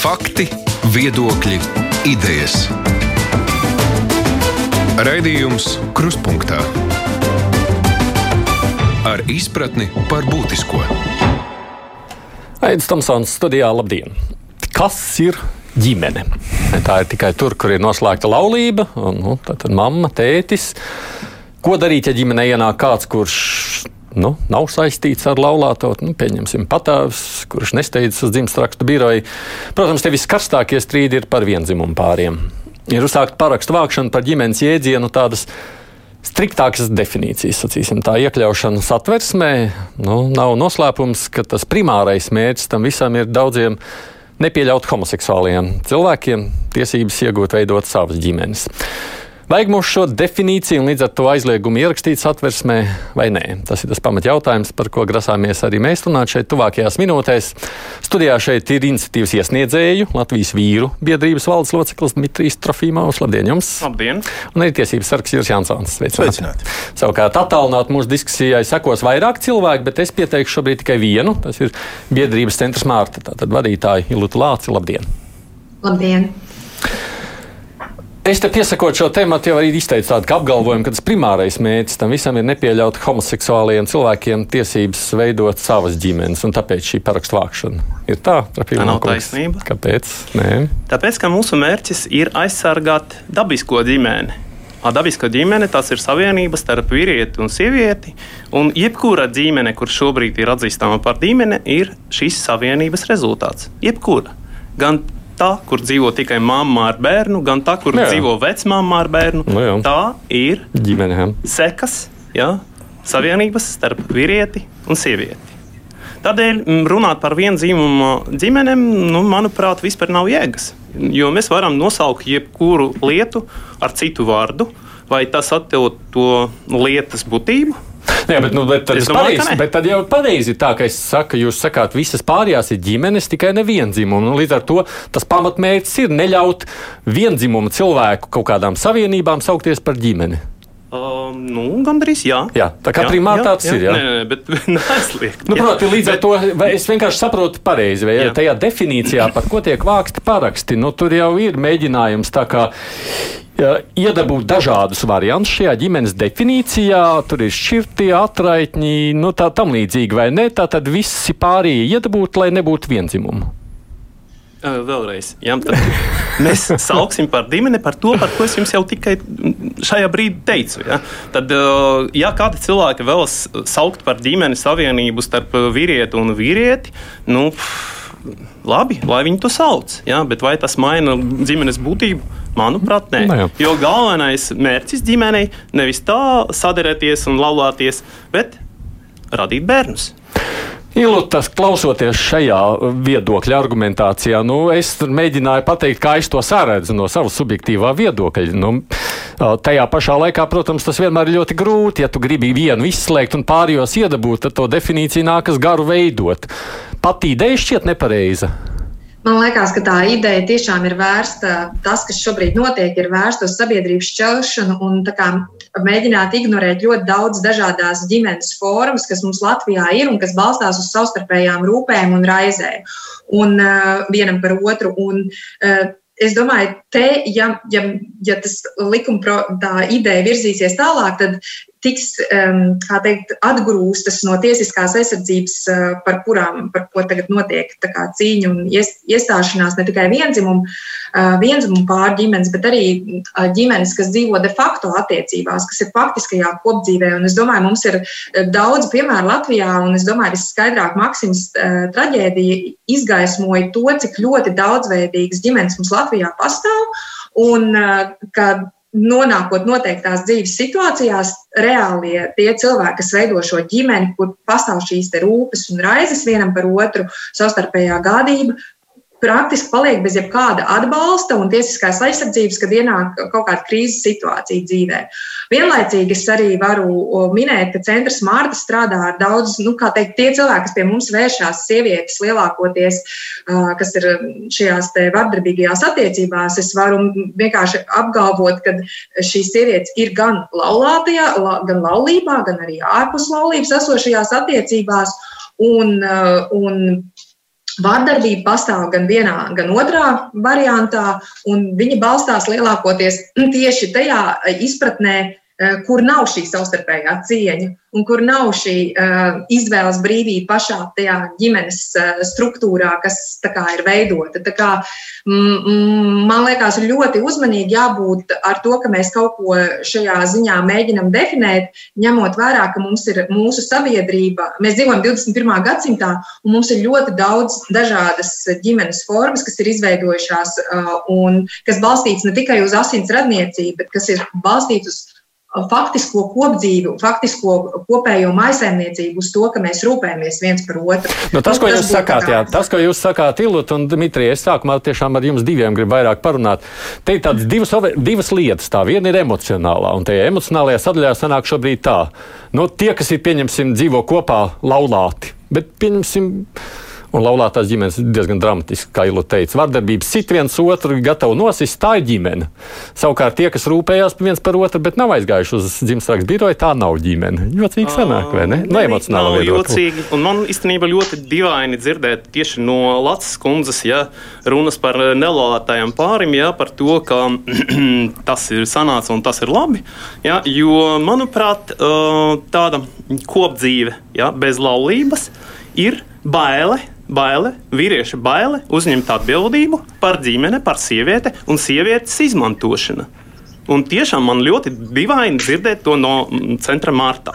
Fakti, viedokļi, idejas. Raidījums Kruspunktā ar izpratni par būtisko. Aizsmeļamies Tomsons studijā. Labdien! Kas ir ģimene? Tā ir tikai tur, kur ir noslēgta laulība, un nu, tad mamma, tētis. Ko darīt, ja ģimenē ienāk kāds, kurš nu, nav saistīts ar laulāto, nu, pieņemsim, patāvs, kurš nesteidzas uz dzimšanas rakstu biroju. Protams, te viskarstākie strīdi ir par vienzimumu pāriem. Ir uzsākta parakstu vākšana par ģimenes jēdzienu tādas striktākas definīcijas, sacīsim, tā iekļaušana satversmē. Nu, nav noslēpums, ka tas primārais mērķis tam visam ir daudziem nepieļaut homoseksuāliem cilvēkiem tiesības iegūt, veidot savas ģimenes. Vajag mums šo definīciju un līdz ar to aizliegumu ierakstīt satversmē vai nē? Tas ir tas pamatjautājums, par ko grasāmies arī mēs runāt šeit tuvākajās minūtēs. Studijā šeit ir iniciatīvas iesniedzēju Latvijas vīru biedrības valdes loceklis Dmitrijs Trofīmovs. Labdien jums! Labdien! Un arī tiesības sargs Juris Jansons. Sveicināti! Savukārt attālināt mūsu diskusijai sekos vairāk cilvēku, bet es pieteikšu šobrīd tikai vienu. Tas ir biedrības centrs Mārta. Tātad vadītāji Ilūta Lāci. Labdien! Labdien! Es te piesakot šo tēmu, jau arī izteicu tādu apgalvojumu, ka tas primārais mērķis tam visam ir nepieļaut homoseksuāliem cilvēkiem tiesības veidot savas ģimenes, un tāpēc šī parakstu vākšana ir tā. Tā nav taisnība. Kāpēc? Nē. Tāpēc, ka mūsu mērķis ir aizsargāt dabisko ģimeni. Dabiska ģimene tas ir savienība starp vīrieti un sievieti. Un jebkura ģimene, kur šobrīd ir atzīstama par ģimeni, ir šīs savienības rezultāts. Jebkura. Gan tā, kur dzīvo tikai mamma ar bērnu, gan tā, kur jā. dzīvo vecmāma ar bērnu. Nu jā. tā ir ģimene. Jā. Sekas jā, savienības starp vīrieti un sievieti. Tādēļ mm, runāt par vienzīmumu ģimenēm, nu, manuprāt, vispār nav jēgas. Jo mēs varam nosaukt jebkuru lietu ar citu vārdu, vai tas attiektu to lietas būtību, Jā, bet, nu, bet, tad domāju, pareizi, bet tad jau pareizi tā, ka es saku, jūs sakāt, visas pārējās ir ģimenes, tikai ne vienzimumu. Nu, līdz ar to tas pamatmērķis ir neļaut vienzimumu cilvēku kaut kādām savienībām saukties par ģimeni. Uh, nu, gandrīz jā. jā. Tā kā primāri tāds ir. Jā, nē, nē, bet neaizliegt. Nu, proti, līdz bet... ar to es vienkārši saprotu pareizi, vai jā. tajā definīcijā, par ko tiek vākti paraksti, nu, tur jau ir mēģinājums tā kā iedabūt dažādus variantus šajā ģimenes definīcijā. Tur ir šķirti, atraitņi, nu, tā tam līdzīgi, vai ne? Tā tad visi pārējie iedabūt, lai nebūtu vienzimumu. Vēlreiz, jā, mēs sauksim par ģimeni par to, par ko es jums jau tikai šajā brīdī teicu. Ja? Tad, ja kādi cilvēki vēlas saukt par ģimeni savienību starp vīrieti un vīrieti, nu, labi, lai viņi to sauc. Ja? Bet vai tas maina ģimenes būtību? Manuprāt, nē. nē. Nu jo galvenais mērķis ģimenei nevis tā sadarēties un laulāties, bet radīt bērnus. Ilūtas, klausoties šajā viedokļa argumentācijā, nu, es mēģināju pateikt, kā es to saredzu no savas subjektīvā viedokļa. Nu, tajā pašā laikā, protams, tas vienmēr ir ļoti grūti. Ja tu gribi vienu izslēgt un pārējos iedabūt, tad to definīciju nākas garu veidot. Pat ideja šķiet nepareiza. Man liekas, ka tā ideja tiešām ir vērsta, tas, kas šobrīd notiek, ir vērsta uz sabiedrības šķelšanu un kā, mēģināt ignorēt ļoti daudz dažādas ģimenes formas, kas mums Latvijā ir un kas balstās uz savstarpējām rūpēm un raizēm un uh, vienam par otru. Un, uh, Es domāju, te, ja, ja, ja tas likuma ideja virzīsies tālāk, tad tiks um, teikt, atgrūstas no tiesiskās aizsardzības, uh, par kurām par ko tagad notiek cīņa un ies, iestāšanās ne tikai vienzimumu, uh, vienzimumu pārģimenes, bet arī uh, ģimenes, kas dzīvo de facto attiecībās, kas ir faktiskajā kopdzīvē. Un es domāju, mums ir daudz piemēru Latvijā, un es domāju, visskaidrāk Maksims traģēdija izgaismoja to, cik ļoti daudzveidīgas ģimenes mums Latvijā pastāv. Un, uh, nonākot noteiktās dzīves situācijās, reālie tie cilvēki, kas veido šo ģimeni, kur pastāv šīs rūpes un raizes vienam par otru, savstarpējā gādība, praktiski paliek bez jebkāda atbalsta un tiesiskās aizsardzības, kad ienāk kaut kāda krīzes situācija dzīvē. Vienlaicīgi es arī varu minēt, ka centrs Mārta strādā ar daudz, nu, kā teikt, tie cilvēki, kas pie mums vēršās, sievietes lielākoties, kas ir šajās te vardarbīgajās attiecībās, es varu vienkārši apgalvot, ka šīs sievietes ir gan laulātajā, gan laulībā, gan arī ārpus laulības esošajās attiecībās. Un, un Vārdarbība pastāv gan vienā, gan otrā variantā, un viņi balstās lielākoties tieši tajā izpratnē, Eh, kur nav šī savstarpējā cieņa un kur nav šī uh, izvēles brīvība pašā tajā ģimenes uh, struktūrā, kas kā, ir veidota. Tā kā, mm, man liekas, ļoti uzmanīgi jābūt ar to, ka mēs kaut ko šajā ziņā mēģinam definēt, ņemot vērā, ka mums ir mūsu sabiedrība, mēs dzīvojam 21. gadsimtā, un mums ir ļoti daudz dažādas ģimenes formas, kas ir izveidojušās uh, un kas balstīts ne tikai uz asins radniecību, bet kas ir balstīts uz faktisko kopdzīvi, faktisko kopējo maisaimniecību uz to, ka mēs rūpējamies viens par otru. Nu, tas, ko tas jūs sakāt, jā, tas, ko jūs sakāt, Ilut un Dmitrija, es sākumā tiešām ar jums diviem gribu vairāk parunāt. Te ir tādas divas, divas lietas. Tā viena ir emocionālā, un tajā emocionālajā sadaļā sanāk šobrīd tā. Nu, tie, kas ir, pieņemsim, dzīvo kopā laulāti, bet pieņemsim Un laulātās ģimenes ir diezgan dramatiski, kā Ilu teica. Vardarbības sit viens otru gatavu nosist, tā ir ģimene. Savukārt tie, kas rūpējās viens par otru, bet nav aizgājuši uz dzimšanas biroju, tā nav ģimene. Jocīgi sanāk, vai ne? No emocionāla viedokļa. Un man īstenībā ļoti dīvaini dzirdēt tieši no Latvijas kundzes, ja runas par nelaulātajiem pārim, ja par to, ka tas ir sanāca un tas ir labi. Ja, jo, manuprāt, tāda kopdzīve ja, bez laulības ir baile baile, vīrieša baile uzņemt atbildību par ģimeni, par sievieti un sievietes izmantošanu. Un tiešām man ļoti dīvaini dzirdēt to no centra Marta.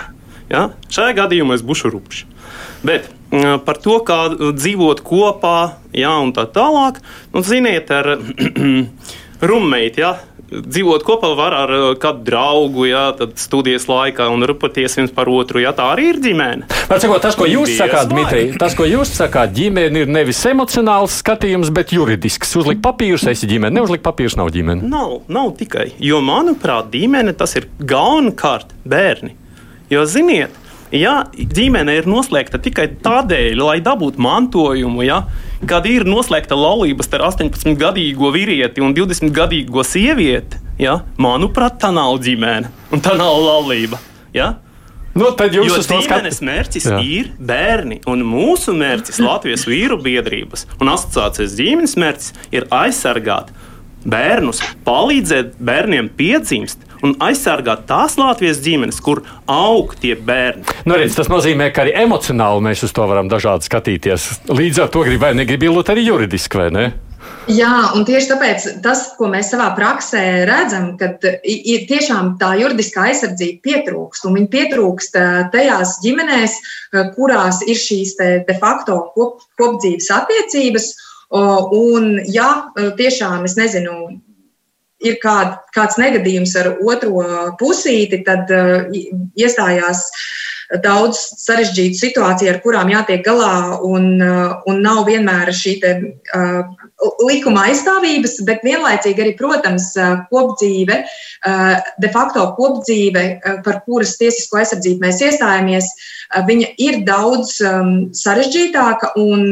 Ja? Šajā gadījumā es būšu rupšs. Bet par to, kā dzīvot kopā, ja, un tā tālāk, nu, ziniet, ar rummeitu. Ja? Dzīvot kopā var ar uh, kādu draugu, jā, studijas laikā un rupoties viens par otru. Jā, tā arī ir ģimene. Sakot, tas, ko jūs Dies sakāt, Dmitrij, tas, ko jūs sakāt, ģimene ir nevis emocionāls skatījums, bet juridisks. Uzlikt papīrus, esi ģimene, neuzlikt papīrus, nav ģimene. Nav, nav tikai. Jo, manuprāt, ģimene tas ir galvenokārt bērni. Jo, ziniet, ja ģimene ir noslēgta tikai tādēļ, lai dabūtu mantojumu, ja, kad ir noslēgta laulība starp 18-gadīgo vīrieti un 20-gadīgo sievieti, ja, manuprāt, tā nav ģimene un tā nav laulība. Ja? Nu, tad jūs jo ģimenes skat... mērķis Jā. ir bērni, un mūsu mērķis Latvijas vīru biedrības un asociācijas ģimenes mērķis ir aizsargāt bērnus, palīdzēt bērniem piedzimst un aizsargāt tās Latvijas ģimenes, kur aug tie bērni. Nu, redz, tas nozīmē, ka arī emocionāli mēs uz to varam dažādi skatīties. Līdz ar to grib vai negrib ilgt arī juridiski, vai ne? Jā, un tieši tāpēc tas, ko mēs savā praksē redzam, ka ir tiešām tā juridiskā aizsardzība pietrūkst. Viņa pietrūkst tajās ģimenēs, kurās ir šīs de facto kop, kopdzīves attiecības. Un, ja tiešām, es nezinu, ir kād, kāds negadījums ar otro pusīti, tad uh, iestājās daudz sarežģītu situāciju, ar kurām jātiek galā, un, uh, un nav vienmēr šī te, uh, likuma aizstāvības, bet vienlaicīgi arī, protams, kopdzīve, de facto kopdzīve, par kuras tiesisko aizsardzību mēs iestājamies, viņa ir daudz sarežģītāka, un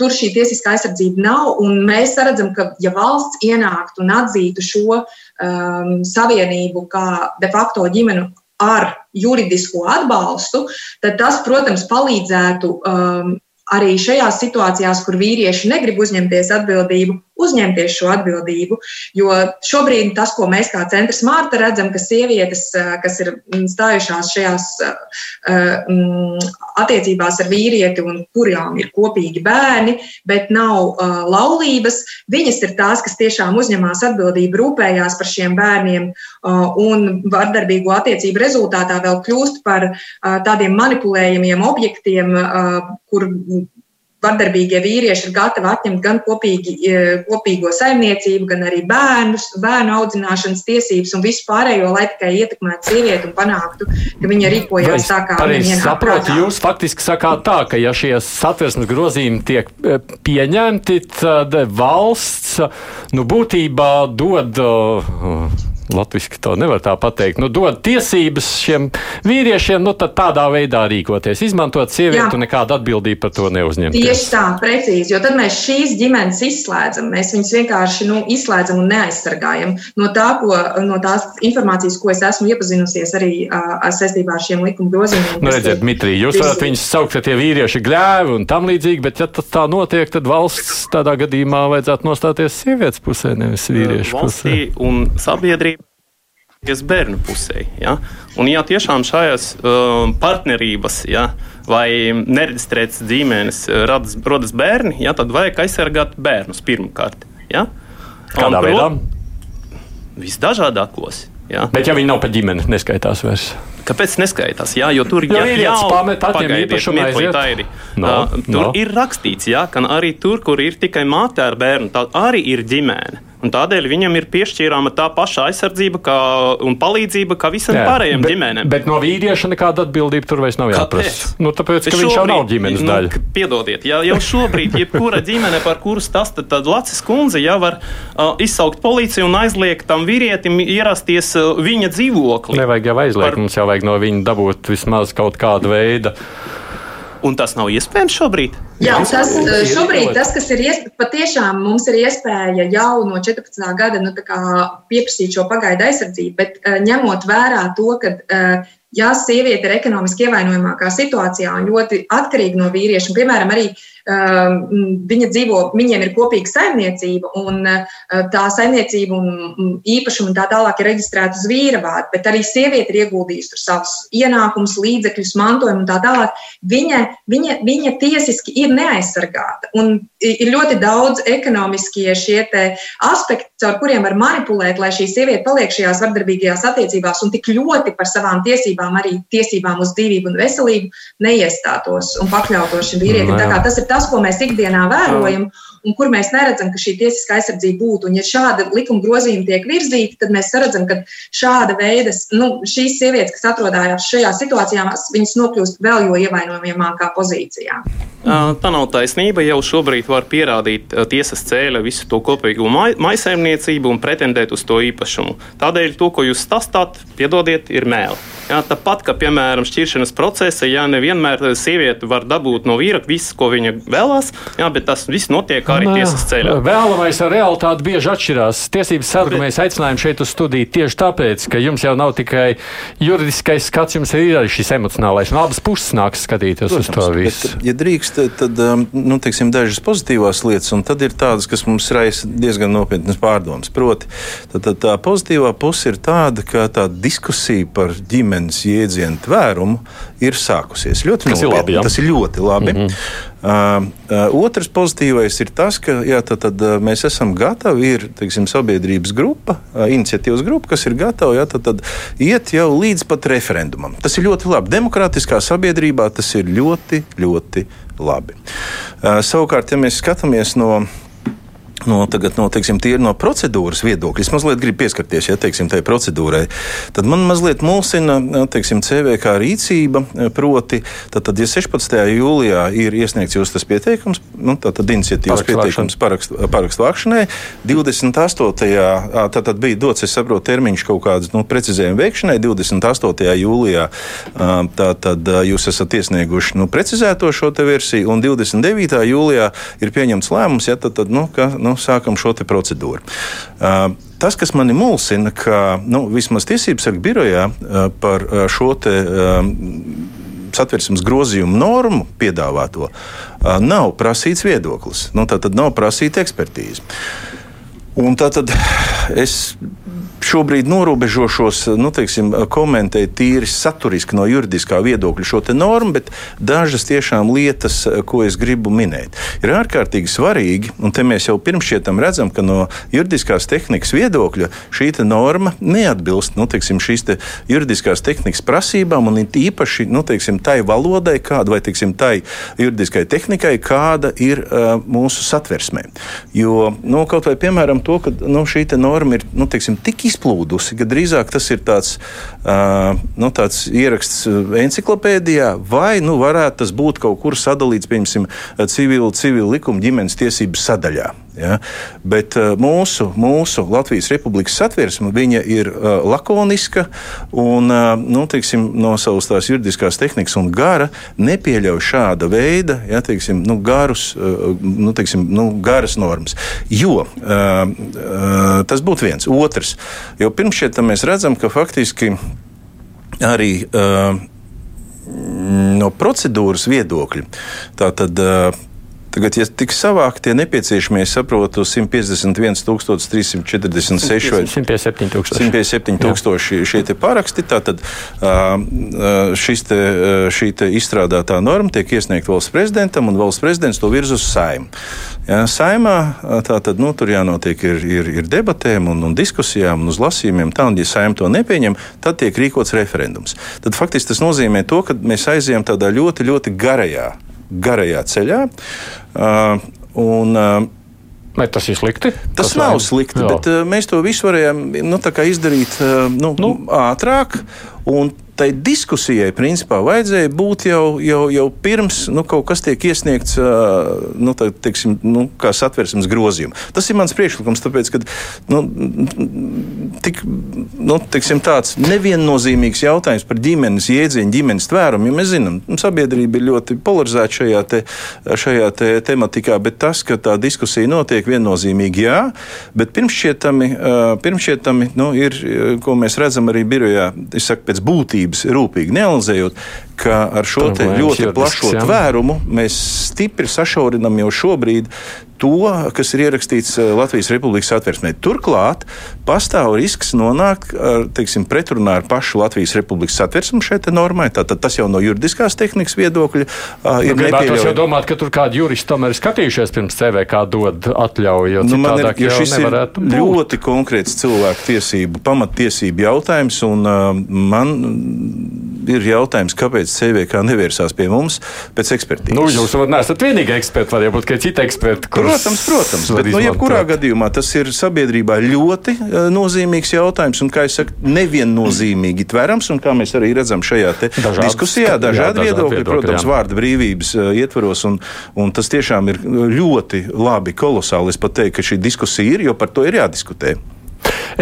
tur šī tiesiskā aizsardzība nav. Mēs redzam, ka ja valsts ienāktu un atzītu šo um, savienību kā de facto ģimenu ar juridisko atbalstu, tad tas, protams, palīdzētu um, arī šajās situācijās, kur vīrieši negrib uzņemties atbildību, uzņemties šo atbildību. Jo šobrīd tas, ko mēs kā centrs Mārta redzam, ka sievietes, kas ir stājušās šajās um, attiecībās ar vīrieti un kurām ir kopīgi bērni, bet nav laulības, viņas ir tās, kas tiešām uzņemās atbildību, rūpējās par šiem bērniem un vardarbīgo attiecību rezultātā vēl kļūst par tādiem manipulējumiem objektiem, kur vardarbīgie vīrieši ir gatavi atņemt gan kopīgi, e, kopīgo saimniecību, gan arī bērnus, bērnu audzināšanas tiesības un visu pārējo, lai tikai ietekmētu sievieti un panāktu, ka viņa rīkojās tā, kā viņa saprot. Jūs faktiski sakāt tā, ka ja šie satversmes grozījumi tiek e, pieņemti, tad valsts nu, būtībā dod. Uh, latviski to nevar tā pateikt, nu, dod tiesības šiem vīriešiem, nu, tad tādā veidā rīkoties, izmantot sievieti un nekādu atbildību par to neuzņemt. Tieši tā, precīzi, jo tad mēs šīs ģimenes izslēdzam, mēs viņus vienkārši nu, izslēdzam un neaizsargājam no, tā, ko, no tās informācijas, ko es esmu iepazinusies arī uh, saistībā ar šiem likuma grozījumiem. Nu, redziet, Dmitrij, jūs varat viņus saukt, ka tie vīrieši gļēvi un tam līdzīgi, bet ja tā notiek, tad valsts tādā gadījumā vajadzētu nostāties sievietes pusē, nevis vīriešu pusē. Un sabiedrība bērnu pusē. Ja? Un, ja tiešām šajās uh, partnerībās ja, vai nereģistrētas ģimenes radas, rodas bērni, ja, tad vajag aizsargāt bērnus pirmkārt. Ja? Kādā Un, veidā? Visdažādākos. Ja? Bet ja viņi nav pa ģimeni, neskaitās vairs. Kāpēc neskaitās? Jā, jo tur Ja jau vīrietis jau- aiziet. Airi. No, Uh, tur no. ir rakstīts, jā, ka arī tur, kur ir tikai māte ar bērnu, tā arī ir ģimene. Un tādēļ viņam ir piešķīrama tā paša aizsardzība kā, un palīdzība kā visam pārējiem bet, ģimenēm. Bet no vīrieša nekāda atbildība tur vairs nav jāprasa. Nu, tāpēc, ka Bet viņš jau šobrīd- nav ģimenes nu, daļa. Piedodiet, ja jau šobrīd, jebkura ģimene, par kuru stāsta, tad Lacis kundze jau var uh, izsaukt policiju un aizliegt tam vīrietim ierasties uh, viņa dzīvoklī. Nevajag jau aizliegt, Par- mums jau vajag no viņa dabūt vismaz kaut kādu veidu. Un tas nav iespējams šobrīd. Jā, tas ir šobrīd tas, kas ir iespējams, patiešām mums ir iespēja jau no 14. gada nu, tā kā pieprasīt šo pagaidu aizsardzību, bet uh, ņemot vērā to, ka, uh, ja sieviete ir ekonomiski ievainojamākā situācijā un ļoti atkarīga no vīrieša, piemēram, arī uh, viņa dzīvo, viņiem ir kopīga saimniecība, un uh, tā saimniecība un un īpašuma un tā tālāk ir reģistrēta uz vīra vārdu, bet arī sieviete ir ieguldījusi savus ienākumus, līdzekļus, mantojumu un tā tālāk. Viņa, viņa, viņa tiesiski ir neaizsargāta. Un ir ļoti daudz ekonomiskie šie aspekti, caur kuriem var manipulēt, lai šī sieviete paliek šajās vardarbīgajās attiecībās un tik ļoti par savām tiesībām, arī tiesībām uz dzīvību un veselību neiestātos un pakļautos šim vīrietim. Tā kā Tas ir tas, ko mēs ikdienā vērojam. Un kur mēs neredzam, ka šī tiesiskā aizsardzība būtu. Un, ja šāda likuma grozījuma tiek virzīta, tad mēs redzam, ka šāda veida, nu, šīs sievietes, kas atrodas šajā situācijā, viņas nokļūst vēl jo ievainojamākā pozīcijā. Tā nav taisnība. Jau šobrīd var pierādīt tiesas ceļa visu to kopīgo mai- maisaimniecību un pretendēt uz to īpašumu. Tādēļ to, ko jūs stāstāt, piedodiet, ir mēli. Jā, tāpat, ka, piemēram, šķiršanas procesā, ja nevienmēr sieviete var dabūt no vīra visu, ko viņa vēlās, jā, bet tas viss notiek arī Nē, tiesas ceļā. Vēlamais ar realitāti bieži atšķirās. Tiesības sargu mēs aicinājām šeit uz studiju tieši tāpēc, ka jums jau nav tikai juridiskais skats, jums ir arī šis emocionālais. No abas puses nāks skatīties uz to visu. Bet, ja drīkst, tad um, nu, teiksim, dažas pozitīvās lietas, un tad ir tādas, kas mums raisa diezgan nopietnas pārdomas. Proti, tad, tad tā pozitīvā puse ir tāda, ka tā diskusija par ģimenes jēdzienu tvērumu ir sākusies. Ļoti Tas ir nopietni. labi, jā. Tas ir ļoti labi. Mm -hmm. Uh, otrs pozitīvais ir tas, ka jā, tad, tad, mēs esam gatavi. Ir teiksim, sabiedrības grupa, iniciatīvas grupa, kas ir gatava jā, tad, tad, iet jau līdz pat referendumam. Tas ir ļoti labi. Demokrātiskā sabiedrībā tas ir ļoti, ļoti labi. Uh, savukārt, ja mēs skatāmies no no, tagad, no, teiksim, tīri no procedūras viedokļa, es mazliet gribu pieskarties ja, teiksim, tai procedūrai, tad man mazliet mulsina teiksim, CVK rīcība. Proti, tad, tad, ja 16. jūlijā ir iesniegts jūsu pieteikums, nu, tad, iniciatīvas pieteikums parakstu, parakstu vākšanai, 28. ā, tad, tad bija dots, es saprotu, termiņš kaut kādas nu, precizējuma veikšanai, 28. jūlijā tā, tad, jūs esat iesnieguši nu, precizēto šo versiju, un 29. jūlijā ir pieņemts lēmums, ja tad, tad nu, ka, nu, sākam šo procedūru. Ā, Tas, kas mani mulsina, ka nu, vismaz tiesību sargu birojā ā, par ā, šo te, satversmes grozījumu normu piedāvāto, nav prasīts viedoklis. Nu, tā tad nav prasīta ekspertīze. Un tā tad es šobrīd norobežošos, nu, teiksim, komentēt tīri saturiski no juridiskā viedokļa šo normu, bet dažas tiešām lietas, ko es gribu minēt, ir ārkārtīgi svarīgi. Un te mēs jau pirmšķietam redzam, ka no juridiskās tehnikas viedokļa šī norma neatbilst nu, teiksim, šīs te juridiskās tehnikas prasībām, un īpaši nu, teiksim, tai valodai, kāda vai teiksim, tai juridiskai tehnikai, kāda ir uh, mūsu satversmē. Jo nu, kaut vai piemēram to, ka nu, šī norma ir nu, teiksim, tik izplūdusi, ka drīzāk tas ir tāds, uh, nu, tāds ieraksts enciklopēdijā, vai nu, varētu tas būt kaut kur sadalīts, piemēram, civilu, civilu likumu ģimenes tiesību sadaļā. Ja? Bet uh, mūsu, mūsu Latvijas Republikas satversme ir uh, lakoniska un uh, nu, teiksim, no savas tās juridiskās tehnikas un gara nepieļauj šāda veida ja, teiksim, nu, garus, nu, teiksim, nu, garas normas. Jo tas būtu viens. Otrs, jau pirms šiem mēs redzam, ka faktiski arī. No procedūras viedokļa. Tātad uh, Tagad, ja tiks savākti tie nepieciešamie, es saprotu, 151, 346 vai 157 tūkstoši. 157 tūkstoši šie paraksti. Tātad šis te, šī te izstrādātā norma tiek iesniegta valsts prezidentam, un valsts prezidents to virz uz saimu. Ja, saimā tātad, nu, tur jānotiek ir, ir, ir debatēm un, un diskusijām un uz lasījumiem. Tā, un, ja saima to nepieņem, tad tiek rīkots referendums. Tad faktiski tas nozīmē to, ka mēs aizējām tādā ļoti, ļoti garajā garajā ceļā. Uh, un, uh, Vai tas ir slikti? Tas, tas nav slikti, jā. bet uh, mēs to visu varējām nu, izdarīt uh, nu, nu. ātrāk. Un tai diskusijai principā vajadzēja būt jau, jau, jau pirms nu, kaut kas tiek iesniegts nu, tā, teiksim, nu, kā satversmes grozījuma. Tas ir mans priekšlikums, tāpēc, ka nu, tik, nu, teiksim, tāds neviennozīmīgs jautājums par ģimenes jēdzienu, ģimenes tvērumu, jo mēs zinām, nu, sabiedrība ir ļoti polarizēta šajā, te, šajā te tematikā, bet tas, ka tā diskusija notiek viennozīmīgi, jā, bet pirmšķietami, pirmšķietami nu, ir, ko mēs redzam arī birojā, es saku, pēc būtības būtības rūpīgi neanalizējot, ka ar šo ļoti plašo tvērumu mēs stipri sašaurinām jau šobrīd to, kas ir ierakstīts eh, Latvijas Republikas atversmē. Turklāt pastāv risks nonākt teiksim, pretrunā ar pašu Latvijas Republikas atversmu šai normai. Tātad tas jau no juridiskās tehnikas viedokļa uh, ir nu, nepieļaujami. Es domāju, ka tur kādi juristi tomēr ir skatījušies pirms CVK dod atļauju. Nu, man ir, jo šis ir būt. ļoti konkrēts cilvēku tiesību, pamattiesību jautājums, un uh, man ir jautājums, kāpēc CVK nevērsās pie mums pēc ekspertīzes. Nu, jūs neesat vienīgi eksperti, varbūt kādi citi eksperti. Protams, protams, bet nu, jebkurā gadījumā tas ir sabiedrībā ļoti uh, nozīmīgs jautājums un, kā es saku, neviennozīmīgi tverams, un kā mēs arī redzam šajā Dažādas, diskusijā, dažādi viedokļi, protams, jā. vārda brīvības uh, ietvaros, un, un tas tiešām ir ļoti labi, kolosāli. Es pat teiktu, ka šī diskusija ir, jo par to ir jādiskutē.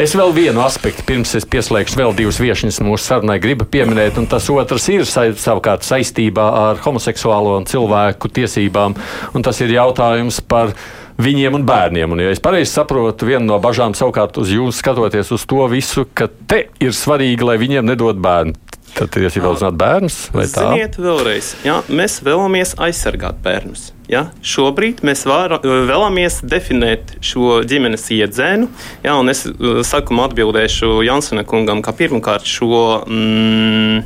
Es vēl vienu aspektu, pirms es pieslēgšu vēl divas viesņas mūsu sarunai, gribu pieminēt, un tas otrs ir savukārt saistībā ar homoseksuālo un cilvēku tiesībām, un tas ir jautājums par viņiem un bērniem. Un, ja es pareizi saprotu, viena no bažām savukārt uz jums skatoties uz to visu, ka te ir svarīgi, lai viņiem nedod bērnu. Tad ir tiesība uzzināt bērnus. Ziniet, vēlreiz, jā, mēs vēlamies aizsargāt bērnus. Ja? Šobrīd mēs var, vēlamies definēt šo ģimenes iedzēnu. Ja? Es saku, atbildēšu Jansona kungam, ka pirmkārt šo. Mm,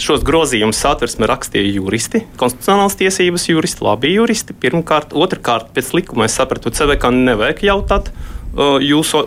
Šos grozījumus satversme rakstīja juristi, konstitucionālās tiesības juristi, labi juristi. Pirmkārt, otrkārt, pēc likuma es sapratu, CVK nevajag jautāt uh, jūsu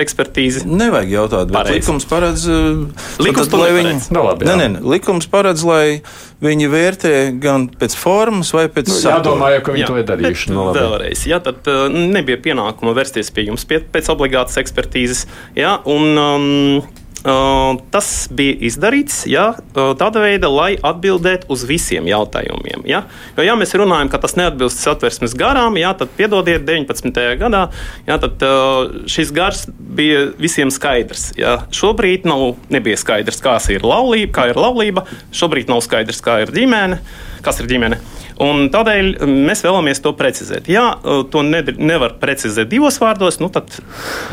ekspertīzi. Nevajag jautāt, bet Pareiz. likums paredz, uh, likums tad, lai viņi, no, nu, labi, nē, nē, likums paredz, lai viņi vērtē gan pēc formas, vai pēc nu, satura. Jādomāju, ka viņi jā, to ir darījuši. No, nu, vēlreiz, jā, tad uh, nebija pienākuma vērsties pie jums pie, pēc obligātas ekspertīzes. Jā, un, um, tas bija izdarīts jā, uh, tāda veida, lai atbildētu uz visiem jautājumiem. Jā. Jo, ja mēs runājam, ka tas neatbilst satversmes garām, jā, tad piedodiet, 19. gadā jā, tad, uh, šis gars bija visiem skaidrs. Jā. Šobrīd nav, nebija skaidrs, kas ir laulība, kā ir laulība, šobrīd nav skaidrs, kā ir ģimene, kas ir ģimene. Un tādēļ mēs vēlamies to precizēt. Ja to ne, nevar precizēt divos vārdos, nu tad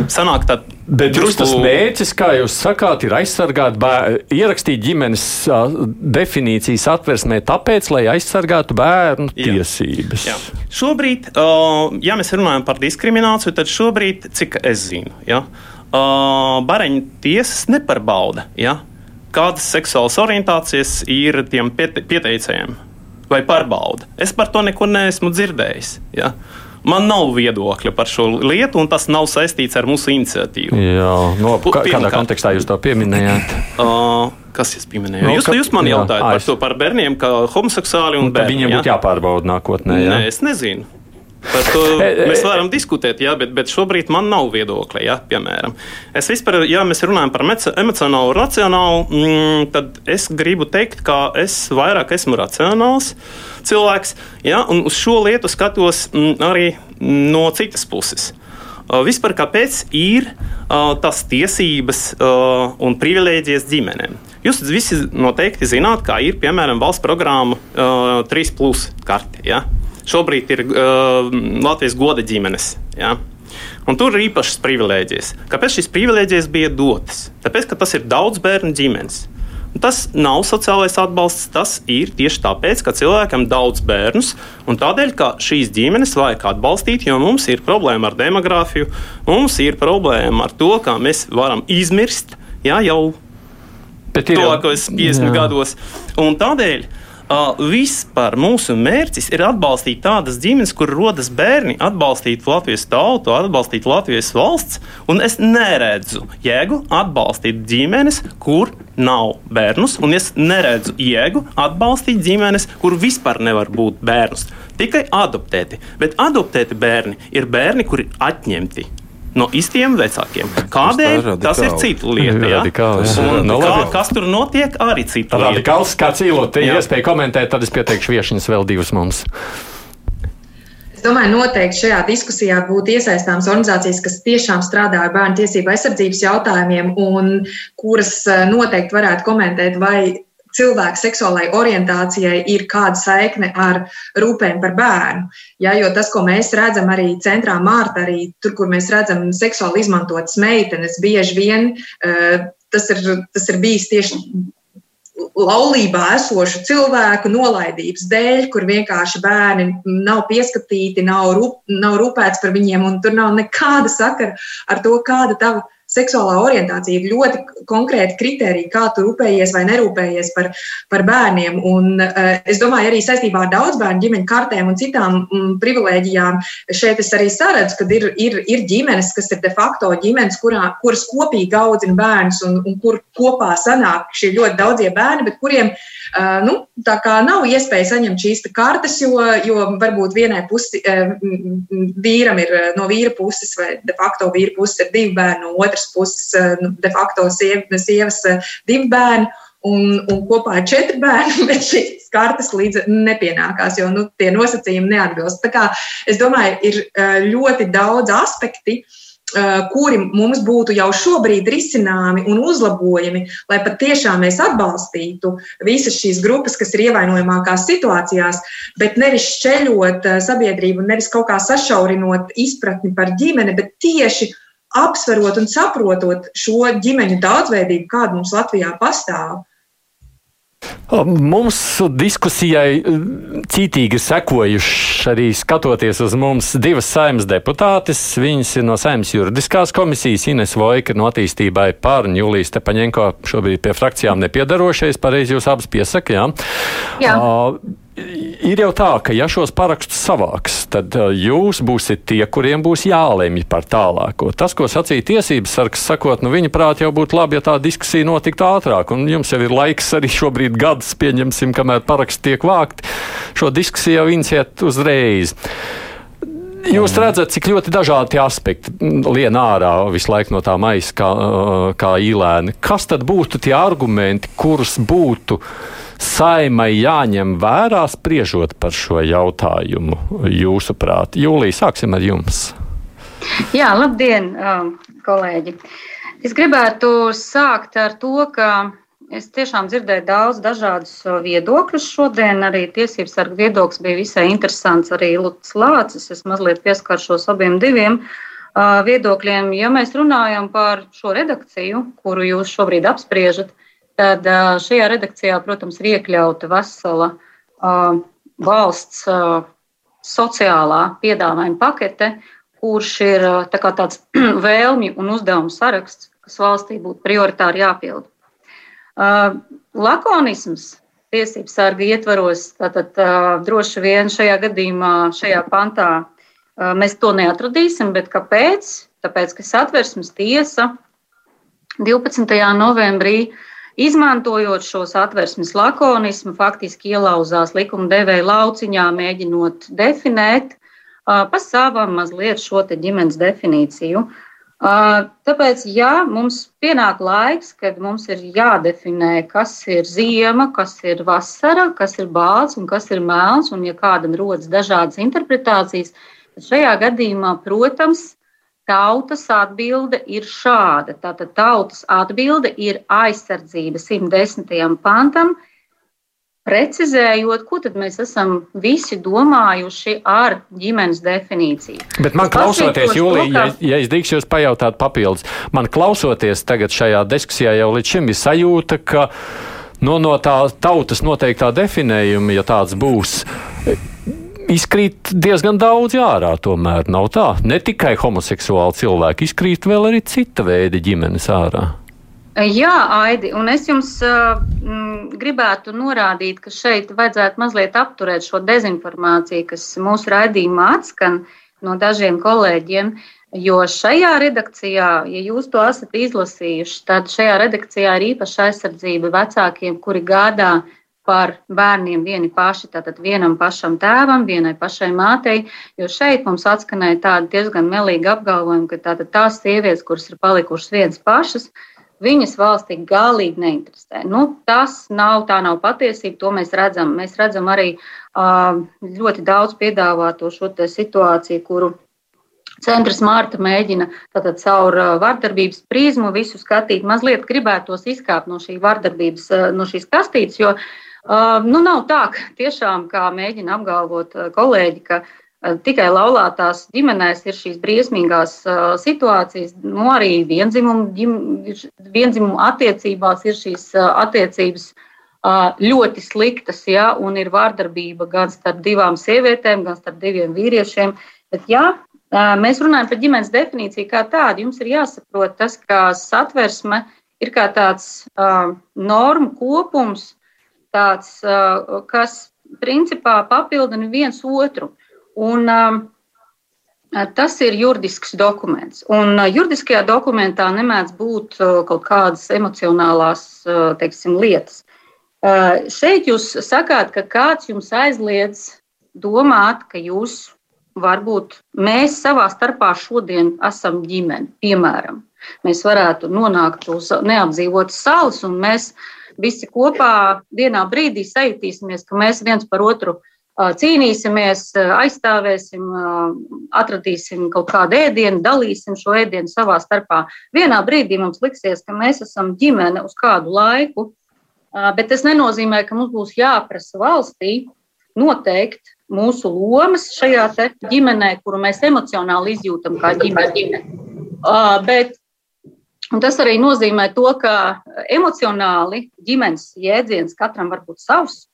sanāk tā. Bet jūs tas mērķis, kā jūs sakāt, ir aizsargāt, bēr, ierakstīt ģimenes uh, definīcijas atversmē tāpēc, lai aizsargātu bērnu jā. tiesības. Jā. Šobrīd, uh, ja mēs runājam par diskrimināciju, tad šobrīd, cik es zinu, ja, uh, bareņu tiesas neparbauda, ja, kādas seksuālas orientācijas ir tiem pieteicējiem vai pārbauda. Es par to neko neesmu dzirdējis. Ja? Man nav viedokļa par šo lietu, un tas nav saistīts ar mūsu iniciatīvu. Jā, no, kā, kādā kontekstā jūs to pieminējāt? Uh, kas jūs pieminējāt? No, jūs, jūs man jā, jautājat jā, par to par bērniem, kā homoseksuāli un bērni. Viņiem būtu jāpārbauda nākotnē. Jā? Nē, es nezinu. Par to mēs varam diskutēt, jā, bet, bet šobrīd man nav viedokļa. Jā, piemēram, es vispār, ja mēs runājam par emocionālu un racionālu, mm, tad es gribu teikt, ka es vairāk esmu racionāls cilvēks, jā, un uz šo lietu skatos mm, arī no citas puses. Vispār kāpēc ir uh, tas tiesības uh, un privilēģijas ģimenēm? Jūs visi noteikti zināt, kā ir piemēram valsts programma uh, 3 plus karte. Ja? Šobrīd ir uh, Latvijas goda ģimenes. Ja? Un tur ir īpašas privilēģijas. Kāpēc šīs privilēģijas bija dotas? Tāpēc, ka tas ir daudz bērnu ģimenes. Tas nav sociālais atbalsts, tas ir tieši tāpēc, ka cilvēkam ir daudz bērnus, un tādēļ, ka šīs ģimenes vajag atbalstīt, jo mums ir problēma ar demogrāfiju, mums ir problēma ar to, kā mēs varam izmirst ja, jau tuvākos 50 jā. gados. Un tādēļ Uh, vispār mūsu mērķis ir atbalstīt tādas ģimenes, kur rodas bērni, atbalstīt Latvijas tautu, atbalstīt Latvijas valsts. Es neredzu jēgu atbalstīt ģimenes, kur nav bērnus, un es neredzu jēgu atbalstīt ģimenes, kur vispār nevar būt bērnus. Tikai adoptēti. Bet adoptēti bērni ir bērni, kuri ir atņemti no īstiem vecākiem. Kādēļ? Tas ir cita lieta. Ja? Radikāls, un, no, kā, kas tur notiek, arī cita lieta. Radikāls, kā cīlot, ja iespēja komentēt, tad es pieteikšu viešiņas vēl divas mums. Es domāju, noteikti šajā diskusijā būtu iesaistāmas organizācijas, kas tiešām strādā ar bērnu tiesību aizsardzības jautājumiem un kuras eh, noteikti varētu komentēt, vai cilvēka seksuālai orientācijai ir kāda saikne ar rūpēm par bērnu. Ja, jo tas, ko mēs redzam arī centrā Mārta, arī tur, kur mēs redzam seksuāli izmantotas meitenes, bieži vien uh, tas ir, tas ir bijis tieši laulībā esošu cilvēku nolaidības dēļ, kur vienkārši bērni nav pieskatīti, nav, rūp, nav rūpēts par viņiem, un tur nav nekāda sakara ar to, kāda tava seksuālā orientācija ir ļoti konkrēti kriteriji, kā tu rūpējies vai nerūpējies par, par bērniem. Un, uh, es domāju, arī saistībā ar daudz bērnu ģimeņu kartēm un citām mm, privilēģijām šeit es arī saredzu, ka ir, ir, ir ģimenes, kas ir de facto ģimenes, kurā, kuras kopīgi audzina bērnus un, un kur kopā sanāk šie ļoti daudzie bērni, bet kuriem uh, nu, tā kā nav iespēja saņemt šīs kartes, jo, jo varbūt vienai pusi uh, vīram ir no vīra puses vai de facto vīra puses ir divi bērni, no otras otras puses, eh, nu, de facto sievas, sievas eh, divi bērni. Un, un kopā ir četri bērni, bet šīs kartes līdz nepienākās, jo nu, tie nosacījumi neatbilst. Tā kā es domāju, ir eh, ļoti daudz aspekti, kuri mums būtu jau šobrīd risināmi un uzlabojami, lai patiešām mēs atbalstītu visas šīs grupas, kas ir ievainojamākās situācijās, bet nevis šķeļot sabiedrību, nevis kaut kā sašaurinot izpratni par ģimeni, bet tieši apsverot un saprotot šo ģimeņu daudzveidību, kāda mums Latvijā pastāv. Mums diskusijai cītīgi sekojuši arī skatoties uz mums divas saimnes deputātes. Viņas ir no saimnes juridiskās komisijas, Ines Vojka no attīstībai par un Julijas Tepaņenko šobrīd pie frakcijām nepiedarošais. Pareizi jūs abas piesakāt. Jā. Jā. Uh, ir jau tā, ka ja šos parakstus savāks, tad uh, jūs būsiet tie, kuriem būs jālemj par tālāko. Tas, ko sacīja tiesības sargs, sakot, nu viņa prāt jau būtu labi, ja tā diskusija notiktu ātrāk, un jums jau ir laiks arī šobrīd gads, pieņemsim, kamēr paraksti tiek vākti, šo diskusiju jau inciet uzreiz. Jūs redzat, cik ļoti dažādi aspekti lien ārā visu laiku no tā maisa, kā, uh, kā īlēni. Kas tad būtu tie argumenti, kurus būtu saimai jāņem vērā spriežot par šo jautājumu, jūsuprāt? Jūlija, sāksim ar jums. Jā, labdien, um, kolēģi! Es gribētu sākt ar to, ka es tiešām dzirdēju daudz dažādus viedokļus šodien. Arī tiesības sarga viedoklis bija visai interesants. Arī Lūks Lācis, es mazliet pieskaršos abiem diviem uh, viedokļiem. Ja mēs runājam par šo redakciju, kuru jūs šobrīd apspriežat, tad šajā redakcijā, protams, ir iekļauta vesela valsts sociālā piedāvājuma pakete, kurš ir tā tāds vēlmju un uzdevumu saraksts, kas valstī būtu prioritāri jāpilda. Lakonisms tiesību sarga ietvaros, tātad droši vien šajā gadījumā, šajā pantā mēs to neatradīsim, bet kāpēc? Tāpēc, ka satversmes tiesa 12. novembrī uh, Izmantojot šos atversmes lakonismu, faktiski ielauzās likumdevēja lauciņā, mēģinot definēt pa savam mazliet šo ģimenes definīciju. Tāpēc, ja mums pienāk laiks, kad mums ir jādefinē, kas ir ziema, kas ir vasara, kas ir balts un kas ir melns, un ja kādam rodas dažādas interpretācijas, tad šajā gadījumā, protams, tautas atbilde ir šāda. Tātad tautas atbilde ir aizsardzība 110. pantam, precizējot, ko tad mēs esam visi domājuši ar ģimenes definīciju. Bet man klausoties, Jūlija, ka... ja, ja es drīkstu jūs pajautāt papildus, man klausoties tagad šajā diskusijā jau līdz šim ir sajūta, ka no, no tā tautas noteiktā definējuma, ja tāds būs, izkrīt diezgan daudz ārā. Tomēr nav tā. Ne tikai homoseksuāli cilvēki, izkrīt vēl arī cita veida ģimenes ārā. Jā, Aidi, un es jums uh, gribētu norādīt, ka šeit vajadzētu mazliet apturēt šo dezinformāciju, kas mūsu raidījumā atskan no dažiem kolēģiem. Jo šajā redakcijā, ja jūs to esat izlasījuši, tad šajā redakcijā ir īpaša aizsardzība vecākiem, kuri gādā par bērniem vieni paši, tātad vienam pašam tēvam, vienai pašai mātei, jo šeit mums atskanēja tādi diezgan melīgi apgalvojumi, ka tātad tās sievietes, kuras ir palikušas vienas pašas, viņas valstī galīgi neinteresē. Nu, tas nav, tā nav patiesība, to mēs redzam. Mēs redzam arī ļoti daudz piedāvāto šo situāciju, kuru Centrs Mārta mēģina tātad caur vardarbības prizmu visu skatīt. Mazliet gribētos izkāpt no šī no šīs kastītes, jo uh, nu, nav tā, ka tiešām, kā mēģina apgalvot kolēģi, ka tikai laulātās ģimenēs ir šīs briesmīgās uh, situācijas, nu arī vienzimumu, ģim, vienzimumu attiecībās ir šīs uh, attiecības uh, ļoti sliktas, ja, un ir vārdarbība gan starp divām sievietēm, gan starp diviem vīriešiem. Bet, ja mēs runājam par ģimenes definīciju kā tādu, jums ir jāsaprot tas, ka satversme ir kā tāds normu kopums, tāds, kas principā papildina viens otru. Un, Tas ir juridisks dokuments. Un juridiskajā dokumentā nemēdz būt kaut kādas emocionālās teiksim, lietas. Šeit jūs sakāt, ka kāds jums aizliedz domāt, ka jūs varbūt mēs savā starpā šodien esam ģimene. Piemēram, mēs varētu nonākt uz neapdzīvotas salas, un mēs visi kopā vienā brīdī sajutīsimies, ka mēs viens par otru cīnīsimies, aizstāvēsim, atradīsim kaut kādu ēdienu, dalīsim šo ēdienu savā starpā. Vienā brīdī mums liksies, ka mēs esam ģimene uz kādu laiku, bet tas nenozīmē, ka mums būs jāprasa valstī noteikt mūsu lomas šajā ģimenē, kuru mēs emocionāli izjūtam kā ģimene. Bet tas arī nozīmē to, ka emocionāli ģimenes jēdziens katram var būt savs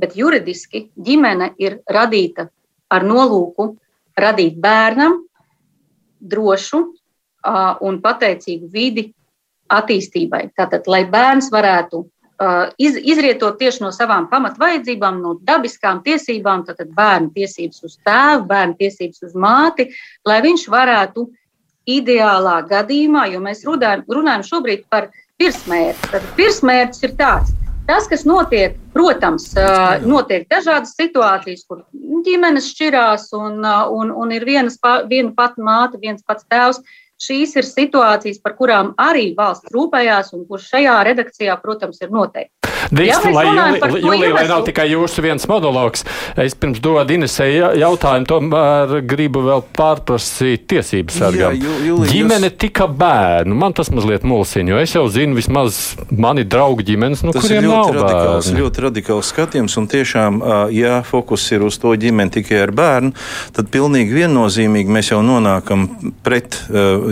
bet juridiski ģimene ir radīta ar nolūku radīt bērnam drošu uh, un pateicīgu vidi attīstībai. Tātad, lai bērns varētu uh, iz, izrietot tieši no savām pamatvajadzībām, no dabiskām tiesībām, tātad bērnu tiesības uz tēvu, bērnu tiesības uz māti, lai viņš varētu ideālā gadījumā, jo mēs runājam, runājam šobrīd par virsmērķi. Tad virsmērķis ir tāds, Tas, kas notiek, protams, notiek dažādas situācijas, kur ģimenes šķirās un, un, un ir vienas, viena pati māte, viens pats tēvs. Šīs ir situācijas, par kurām arī valsts rūpējās un kur šajā redakcijā, protams, ir noteikti. Drīkst, lai, Julija, lai nav tikai jūsu viens monologs, es pirms dodu Inesē jautājumu, tomēr gribu vēl pārprasīt tiesības sargam. Jā, Julija, Ģimene jūs... tika bērnu, man tas mazliet mulsina, jo es jau zinu vismaz mani draugu ģimenes, nu, tas kuriem nav radikāls, bērni. ļoti radikāls skatījums, un tiešām, ja fokus ir uz to ģimeni tikai ar bērnu, tad pilnīgi viennozīmīgi mēs jau nonākam pret,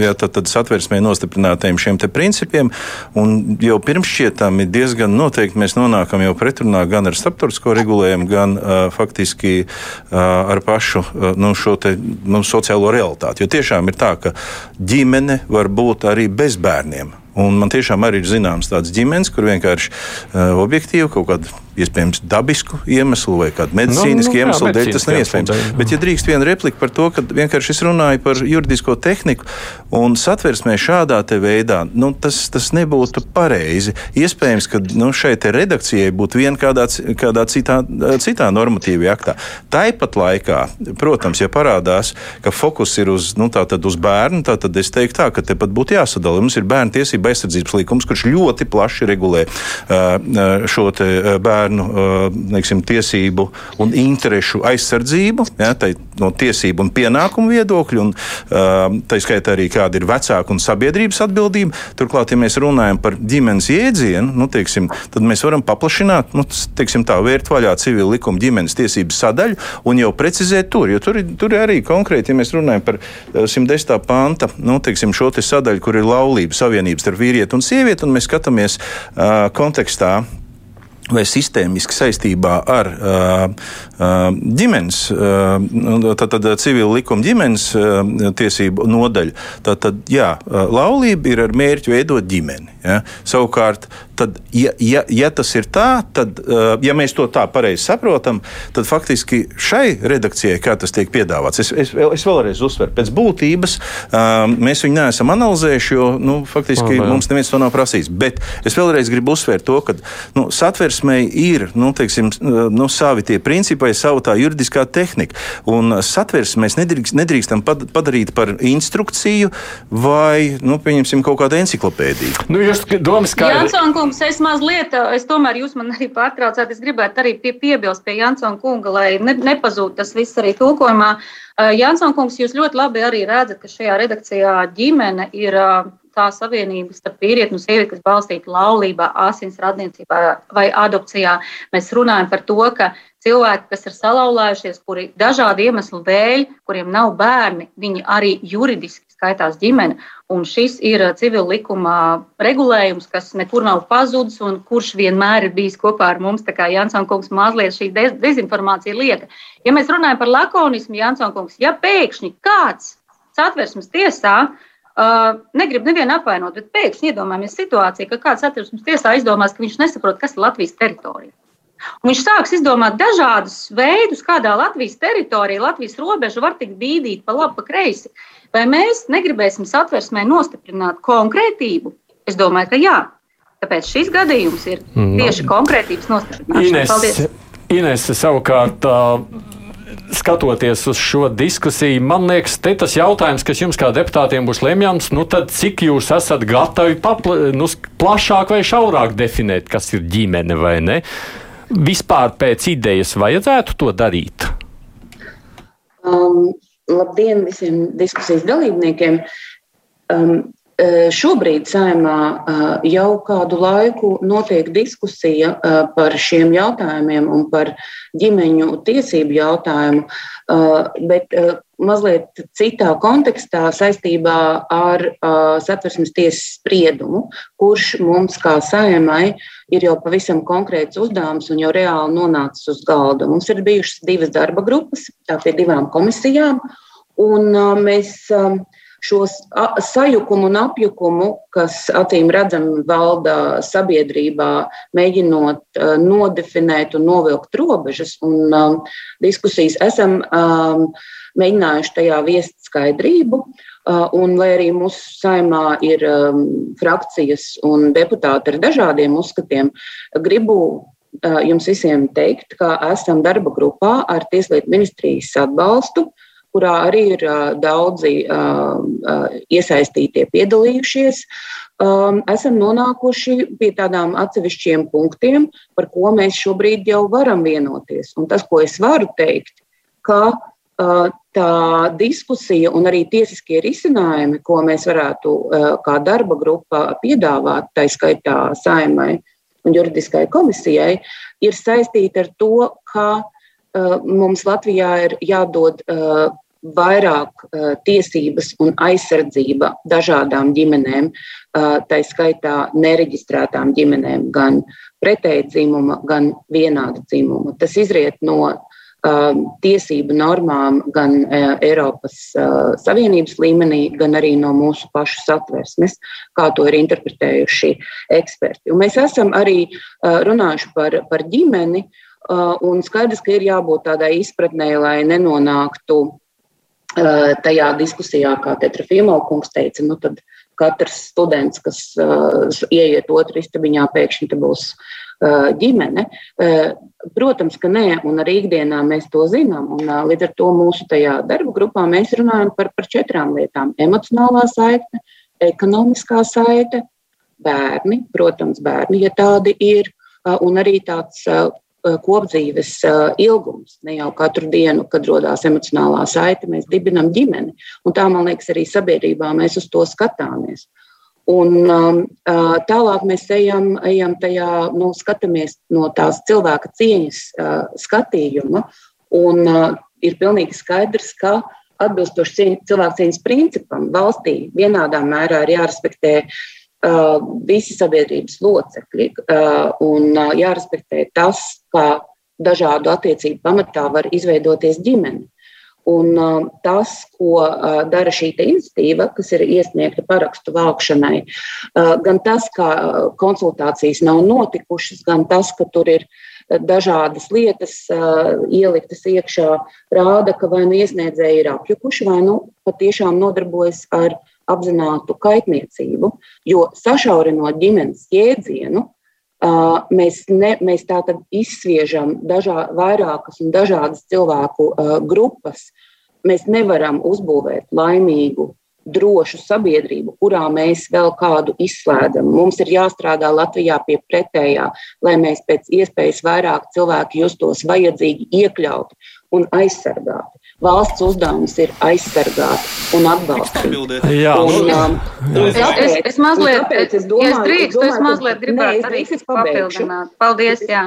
ja tad, tad satversmē nostiprinātajiem šiem te principiem, un jau pirms šķietām ir diezgan noteikti mēs nonākam jau pretrunā gan ar starptautisko regulējumu, gan uh, faktiski uh, ar pašu uh, nu, šo te, nu, sociālo realitāti. Jo tiešām ir tā, ka ģimene var būt arī bez bērniem. Un man tiešām arī ir zināms tādas ģimenes, kur vienkārši uh, objektīvi kaut kāda iespējams dabisku iemeslu vai kādu medicīnisku nu, nu, iemeslu jā, dēļ tas nav iespējams. Dēļ, Bet, ja drīkst viena replika par to, ka vienkārši es runāju par juridisko tehniku un satversmē šādā veidā, nu, tas, tas nebūtu pareizi. Iespējams, ka nu, šai redakcijai būtu viena kādā, kādā citā, citā normatīvajā aktā. Tāpat laikā, protams, ja parādās, ka fokus ir uz, nu, uz bērnu, tad es teiktu tā, ka tepat būtu jāsadala. Mums ir bērnu tiesība aizsardzības likums, kurš ļoti plaši regulē uh, šo bērnu bērnu neksim, tiesību un interešu aizsardzību, ja, no tiesību un pienākumu viedokļa, un tā skaitā arī kāda ir vecāka un sabiedrības atbildība. Turklāt, ja mēs runājam par ģimenes jēdzienu, nu, teiksim, tad mēs varam paplašināt nu, teiksim, tā, vērt vaļā civila likuma ģimenes tiesības sadaļu un jau precizēt tur. Jo tur, tur ir arī konkrēti, ja mēs runājam par 110. panta nu, teiksim, šo te sadaļu, kur ir laulība savienības starp vīrieti un sievieti, un mēs skatāmies uh, kontekstā vai sistēmiski saistībā ar uh, ģimenes, uh, tātad civila likuma ģimenes tiesību nodaļu, tad, tad jā, laulība ir ar mērķi veidot ģimeni. Ja? Savukārt, tad, ja, ja, ja tas ir tā, tad, ja mēs to tā pareizi saprotam, tad faktiski šai redakcijai, kā tas tiek piedāvāts, es, es, es vēlreiz uzsveru, pēc būtības mēs viņu neesam analizējuši, jo nu, faktiski oh, mums neviens to nav prasījis. Bet es vēlreiz gribu uzsvērt to, ka nu, satversmei ir nu, teiksim, nu, savi tie principi, savu tā juridiskā tehnika. Un satversmi mēs nedrīkst, nedrīkstam padarīt par instrukciju vai, nu, pieņemsim, kaut kādu enciklopēdiju. Nu, jūs domas skaidri. Jansson kungs, es mazliet, es tomēr jūs man arī pārtraucāt, es gribētu arī pie, piebilst pie Jansona kunga, lai ne, nepazūd tas viss arī tulkojumā. Uh, Jansson kungs, jūs ļoti labi arī redzat, ka šajā redakcijā ģimene ir uh, tā savienība starp vīrieti un sievieti, kas balstīta laulībā, asins radniecībā vai adopcijā. Mēs runājam par to, ka cilvēki, kas ir salauzājušies, kuri dažādu iemeslu dēļ, kuriem nav bērni, viņi arī juridiski skaitās ģimene. Un šis ir civil likuma regulējums, kas nekur nav pazudis un kurš vienmēr ir bijis kopā ar mums. Tā kā Jansons kungs mazliet šī dezinformācija lieka. Ja mēs runājam par lakonismu, Jansons kungs, ja pēkšņi kāds satversmes tiesā Uh, negribu nevienu apvainot, bet pēkšņi iedomājamies situāciju, ka kāds satversmes tiesā aizdomās, ka viņš nesaprot, kas ir Latvijas teritorija. Un viņš sāks izdomāt dažādus veidus, kādā Latvijas teritorijā, Latvijas robeža var tikt bīdīta pa labi, pa kreisi. Vai mēs negribēsim satversmē nostiprināt konkrētību? Es domāju, ka jā. Tāpēc šis gadījums ir mm. tieši konkrētības nostiprināšana. Paldies! Ines savukārt. Uh, skatoties uz šo diskusiju, man liekas, te tas jautājums, kas jums kā deputātiem būs lemjams, nu tad cik jūs esat gatavi papla, nu, plašāk vai šaurāk definēt, kas ir ģimene vai ne? Vispār pēc idejas vajadzētu to darīt? Um, labdien visiem diskusijas dalībniekiem! Um, Šobrīd saimā jau kādu laiku notiek diskusija par šiem jautājumiem un par ģimeņu tiesību jautājumu, bet mazliet citā kontekstā saistībā ar satversmes tiesas spriedumu, kurš mums kā saimai ir jau pavisam konkrēts uzdevums un jau reāli nonācis uz galda. Mums ir bijušas divas darba grupas, tā pie divām komisijām, un mēs šos sajukumu un apjukumu, kas acīm redzami valda sabiedrībā, mēģinot uh, nodefinēt un novilkt robežas. Un, um, diskusijas esam um, mēģinājuši tajā viest skaidrību. Uh, un, lai arī mūsu saimā ir um, frakcijas un deputāti ar dažādiem uzskatiem, gribu uh, jums visiem teikt, ka esam darba grupā ar Tieslietu ministrijas atbalstu kurā arī ir daudzi iesaistītie piedalījušies, esam nonākuši pie tādām atsevišķiem punktiem, par ko mēs šobrīd jau varam vienoties. Un tas, ko es varu teikt, ka tā diskusija un arī tiesiskie risinājumi, ko mēs varētu kā darba grupa piedāvāt, tā skaitā saimai un juridiskai komisijai, ir saistīti ar to, ka mums Latvijā ir jādod vairāk uh, tiesības un aizsardzība dažādām ģimenēm, uh, tā skaitā nereģistrētām ģimenēm, gan pretēji dzimuma, gan vienāda dzimuma. Tas izriet no uh, tiesību normām gan Eiropas Savienības līmenī, gan arī no mūsu pašu satversmes, kā to ir interpretējuši eksperti. Un mēs esam arī runājuši par, par ģimeni, un skaidrs, ka ir jābūt tādai izpratnē, lai nenonāktu tajā diskusijā, kā Tetra Fiemalkungs teica, nu tad katrs students, kas uh, ieiet otrā istabiņā, pēkšņi būs uh, ģimene. Uh, protams, ka nē, un arī ikdienā mēs to zinām. Un, uh, līdz ar to mūsu tajā darba grupā mēs runājam par, par četrām lietām - emocionālā saite, ekonomiskā saite, bērni, protams, bērni, ja tādi ir, uh, un arī tāds uh, Eh, kopdzīves eh, ilgums. Ne jau katru dienu, kad radās emocionālā saite, mēs dibinām ģimeni. Un tā, man liekas, arī sabiedrībā mēs uz to skatāmies. Un, um, uh, tālāk mēs ejam, ejam tajā, nu, skatāmies no tās cilvēka cieņas uh, skatījuma. Un, uh, ir pilnīgi skaidrs, ka atbilstoši cilvēku cieņas principam valstī vienādā mērā ir jārespektē uh, Uh, visi sabiedrības locekļi uh, un uh, jārespektē tas, kā dažādu attiecību pamatā var izveidoties ģimene. Un tas, ko dara šī iniciatīva, kas ir iesniegta parakstu vākšanai, gan tas, ka konsultācijas nav notikušas, gan tas, ka tur ir dažādas lietas ieliktas iekšā, rāda, ka vai nu iesniedzēji ir apjukuši, vai nu patiešām nodarbojas ar apzinātu kaitniecību, jo sašaurinot ģimenes jēdzienu, mēs, ne, mēs tātad izsviežam dažā, vairākas un dažādas cilvēku grupas. Mēs nevaram uzbūvēt laimīgu, drošu sabiedrību, kurā mēs vēl kādu izslēdzam. Mums ir jāstrādā Latvijā pie pretējā, lai mēs pēc iespējas vairāk cilvēku justos vajadzīgi, iekļauti un aizsargāti valsts uzdevums ir aizsargāt un atbalstīt. Jā, un, nu, um, un es, es, es mazliet, tāpēc es domāju, ja es drīkstu, domāju, es mazliet gribētu ne, arī es pabeigšu. papildināt. Paldies, jā.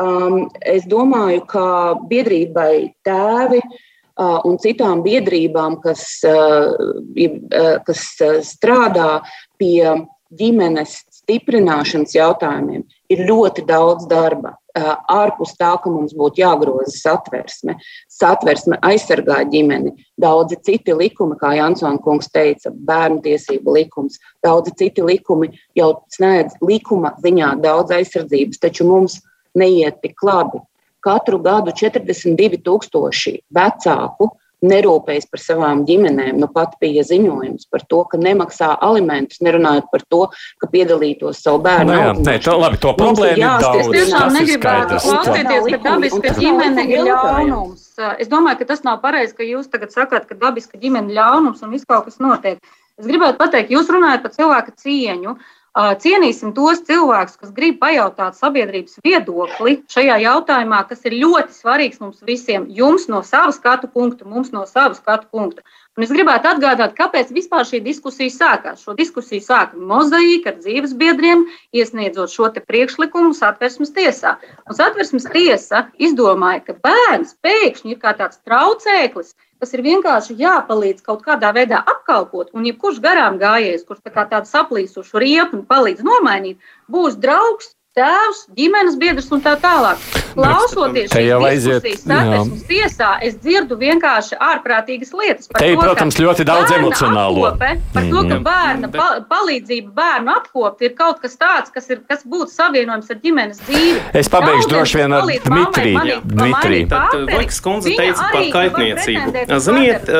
Um, es domāju, ka biedrībai tēvi uh, un citām biedrībām, kas, uh, uh, kas uh, strādā pie ģimenes stiprināšanas jautājumiem, ir ļoti daudz darba ārpus tā, ka mums būtu jāgroza satversme. Satversme aizsargā ģimeni. Daudzi citi likumi, kā Jansons kungs teica, bērnu tiesību likums, daudzi citi likumi jau sniedz likuma ziņā daudz aizsardzības, taču mums neiet tik labi. Katru gadu 42,000 vecāku nerūpējas par savām ģimenēm. Nu, pat bija ziņojums par to, ka nemaksā alimentus, nerunājot par to, ka piedalītos savu bērnu. Nē, nu nē, to, labi, to problēmu ir daudz. Es tiešām negribētu klausīties, ka dabiska ģimene ir ļaunums. Es domāju, ka tas nav pareizi, ka jūs tagad sakāt, ka dabiska ģimene ir ļaunums un viss kaut kas notiek. Es gribētu pateikt, jūs runājat par cilvēka cieņu. Cienīsim tos cilvēkus, kas grib pajautāt sabiedrības viedokli šajā jautājumā, kas ir ļoti svarīgs mums visiem. Jums no savas skatu punkta, mums no savas skatu punkta. Un es gribētu atgādināt, kāpēc vispār šī diskusija sākās. Šo diskusiju sāka mozaīka ar dzīves biedriem, iesniedzot šo priekšlikumu satversmes tiesā. Un satversmes tiesa izdomāja, ka bērns pēkšņi ir kā tāds traucēklis, kas ir vienkārši jāpalīdz kaut kādā veidā apkalpot, un jebkurš garām gājējs, kurš tā kā tādu saplīsušu riepu palīdz nomainīt, būs draugs, tēvs, ģimenes biedrs un tā tālāk. Klausoties šīs diskusijas satversmes tiesā, es dzirdu vienkārši ārprātīgas lietas. Te ir, protams, ļoti daudz emocionālo. Apkope, par to, ka mhm. bērna pa, palīdzība bērnu apkopt ir kaut kas tāds, kas, ir, kas būtu savienojams ar ģimenes dzīvi. Es pabeigšu droši vien ar Dmitriju. Dmitriju. Tad Vojkas kundze teica par kaitniecību. Ziniet,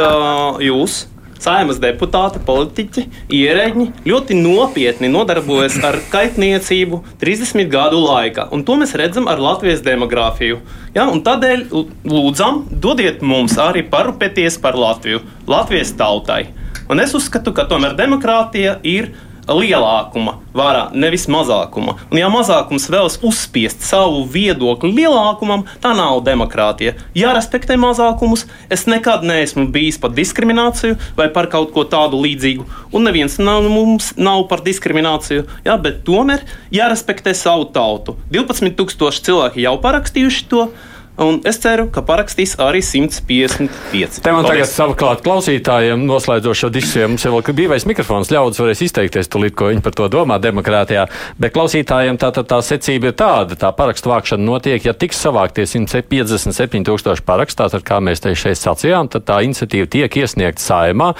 jūs Saimas deputāti, politiķi, ierēģi ļoti nopietni nodarbojas ar kaitniecību 30 gadu laikā. Un to mēs redzam ar Latvijas demogrāfiju. Ja? Tādēļ lūdzam, dodiet mums arī parūpēties par Latviju, Latvijas tautai. Un es uzskatu, ka tomēr demokrātija ir lielākuma varā, nevis mazākuma. Un, ja mazākums vēlas uzspiest savu viedokli lielākumam, tā nav demokrātija. Jārespektē mazākumus. Es nekad neesmu bijis par diskrimināciju vai par kaut ko tādu līdzīgu, un neviens no mums nav par diskrimināciju. Jā, bet tomēr jārespektē savu tautu. 12,000 cilvēki jau parakstījuši to. Un es ceru, ka parakstīs arī 155. Te man tagad Paldies. savukārt klausītājiem noslēdzot šo diskusiju. Mums jau ir brīvais mikrofons, ļaudis varēs izteikties tulīt, ko viņi par to domā demokrātijā. Bet klausītājiem tā, tā, tā secība ir tāda, tā parakstu vākšana notiek, ja tiks savāktie 157 tūkstoši parakstu, tātad kā mēs te šeit sacījām, tad tā iniciatīva tiek iesniegta saimā.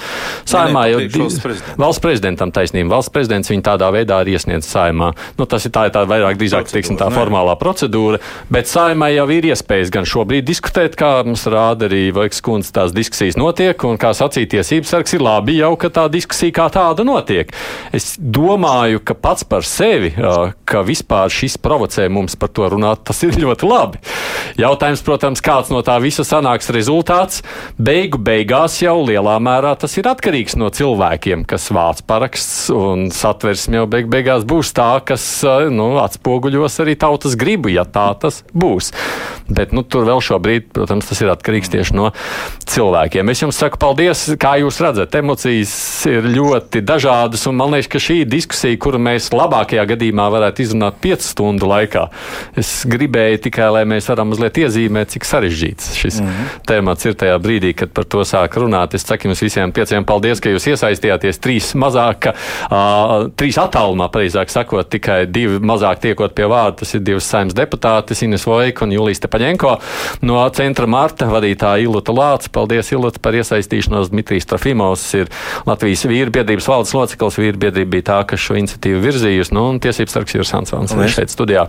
Saimā jau papriekš valsts prezidentam. valsts prezidentam taisnība. Valsts prezidents viņu tādā veidā ir iesniedzis saimā. Nu, tas ir tā, ir tā vairāk drīzāk, teiksim, tā formālā procedūra, bet saimai jau ir iespējas gan šobrīd diskutēt, kā mums rāda arī Vaiks kundze, tās diskusijas notiek, un kā sacīja tiesības sargs, ir labi jau, ka tā diskusija kā tāda notiek. Es domāju, ka pats par sevi, ka vispār šis provocē mums par to runāt, tas ir ļoti labi. Jautājums, protams, kāds no tā visa sanāks rezultāts, beigu beigās jau lielā mērā tas ir atkarīgs no cilvēkiem, kas vāc paraksts, un satversme jau beig beigās būs tā, kas nu, atspoguļos arī tautas gribu, ja tā tas būs. Bet nu, tur vēl šobrīd, protams, tas ir atkarīgs tieši no cilvēkiem. Es jums saku paldies, kā jūs redzat, emocijas ir ļoti dažādas, un man liekas, ka šī diskusija, kuru mēs labākajā gadījumā varētu izrunāt 5 stundu laikā. Es gribēju tikai, lai mēs varam mazliet iezīmēt, cik sarežģīts šis mm -hmm. temats ir tajā brīdī, kad par to sāk runāt. Es saku jums visiem pieciem paldies, ka jūs iesaistījāties trīs mazāk, uh, trīs attālumā, pareizāk sakot, tikai divi mazāk tiekot pie vārda. Tas ir divas saimnes deputātes, Ines Vojka un Julijas Tepaņenko no centra Marta vadītāja Ilota Lāca. Paldies, Ilota, par iesaistīšanos. Dmitrijs Trafimovs ir Latvijas vīru biedrības valdes loceklis. Vīru biedrība bija tā, kas šo iniciatīvu virzījusi. Nu, un tiesības sargs ir Sansons šeit studijā.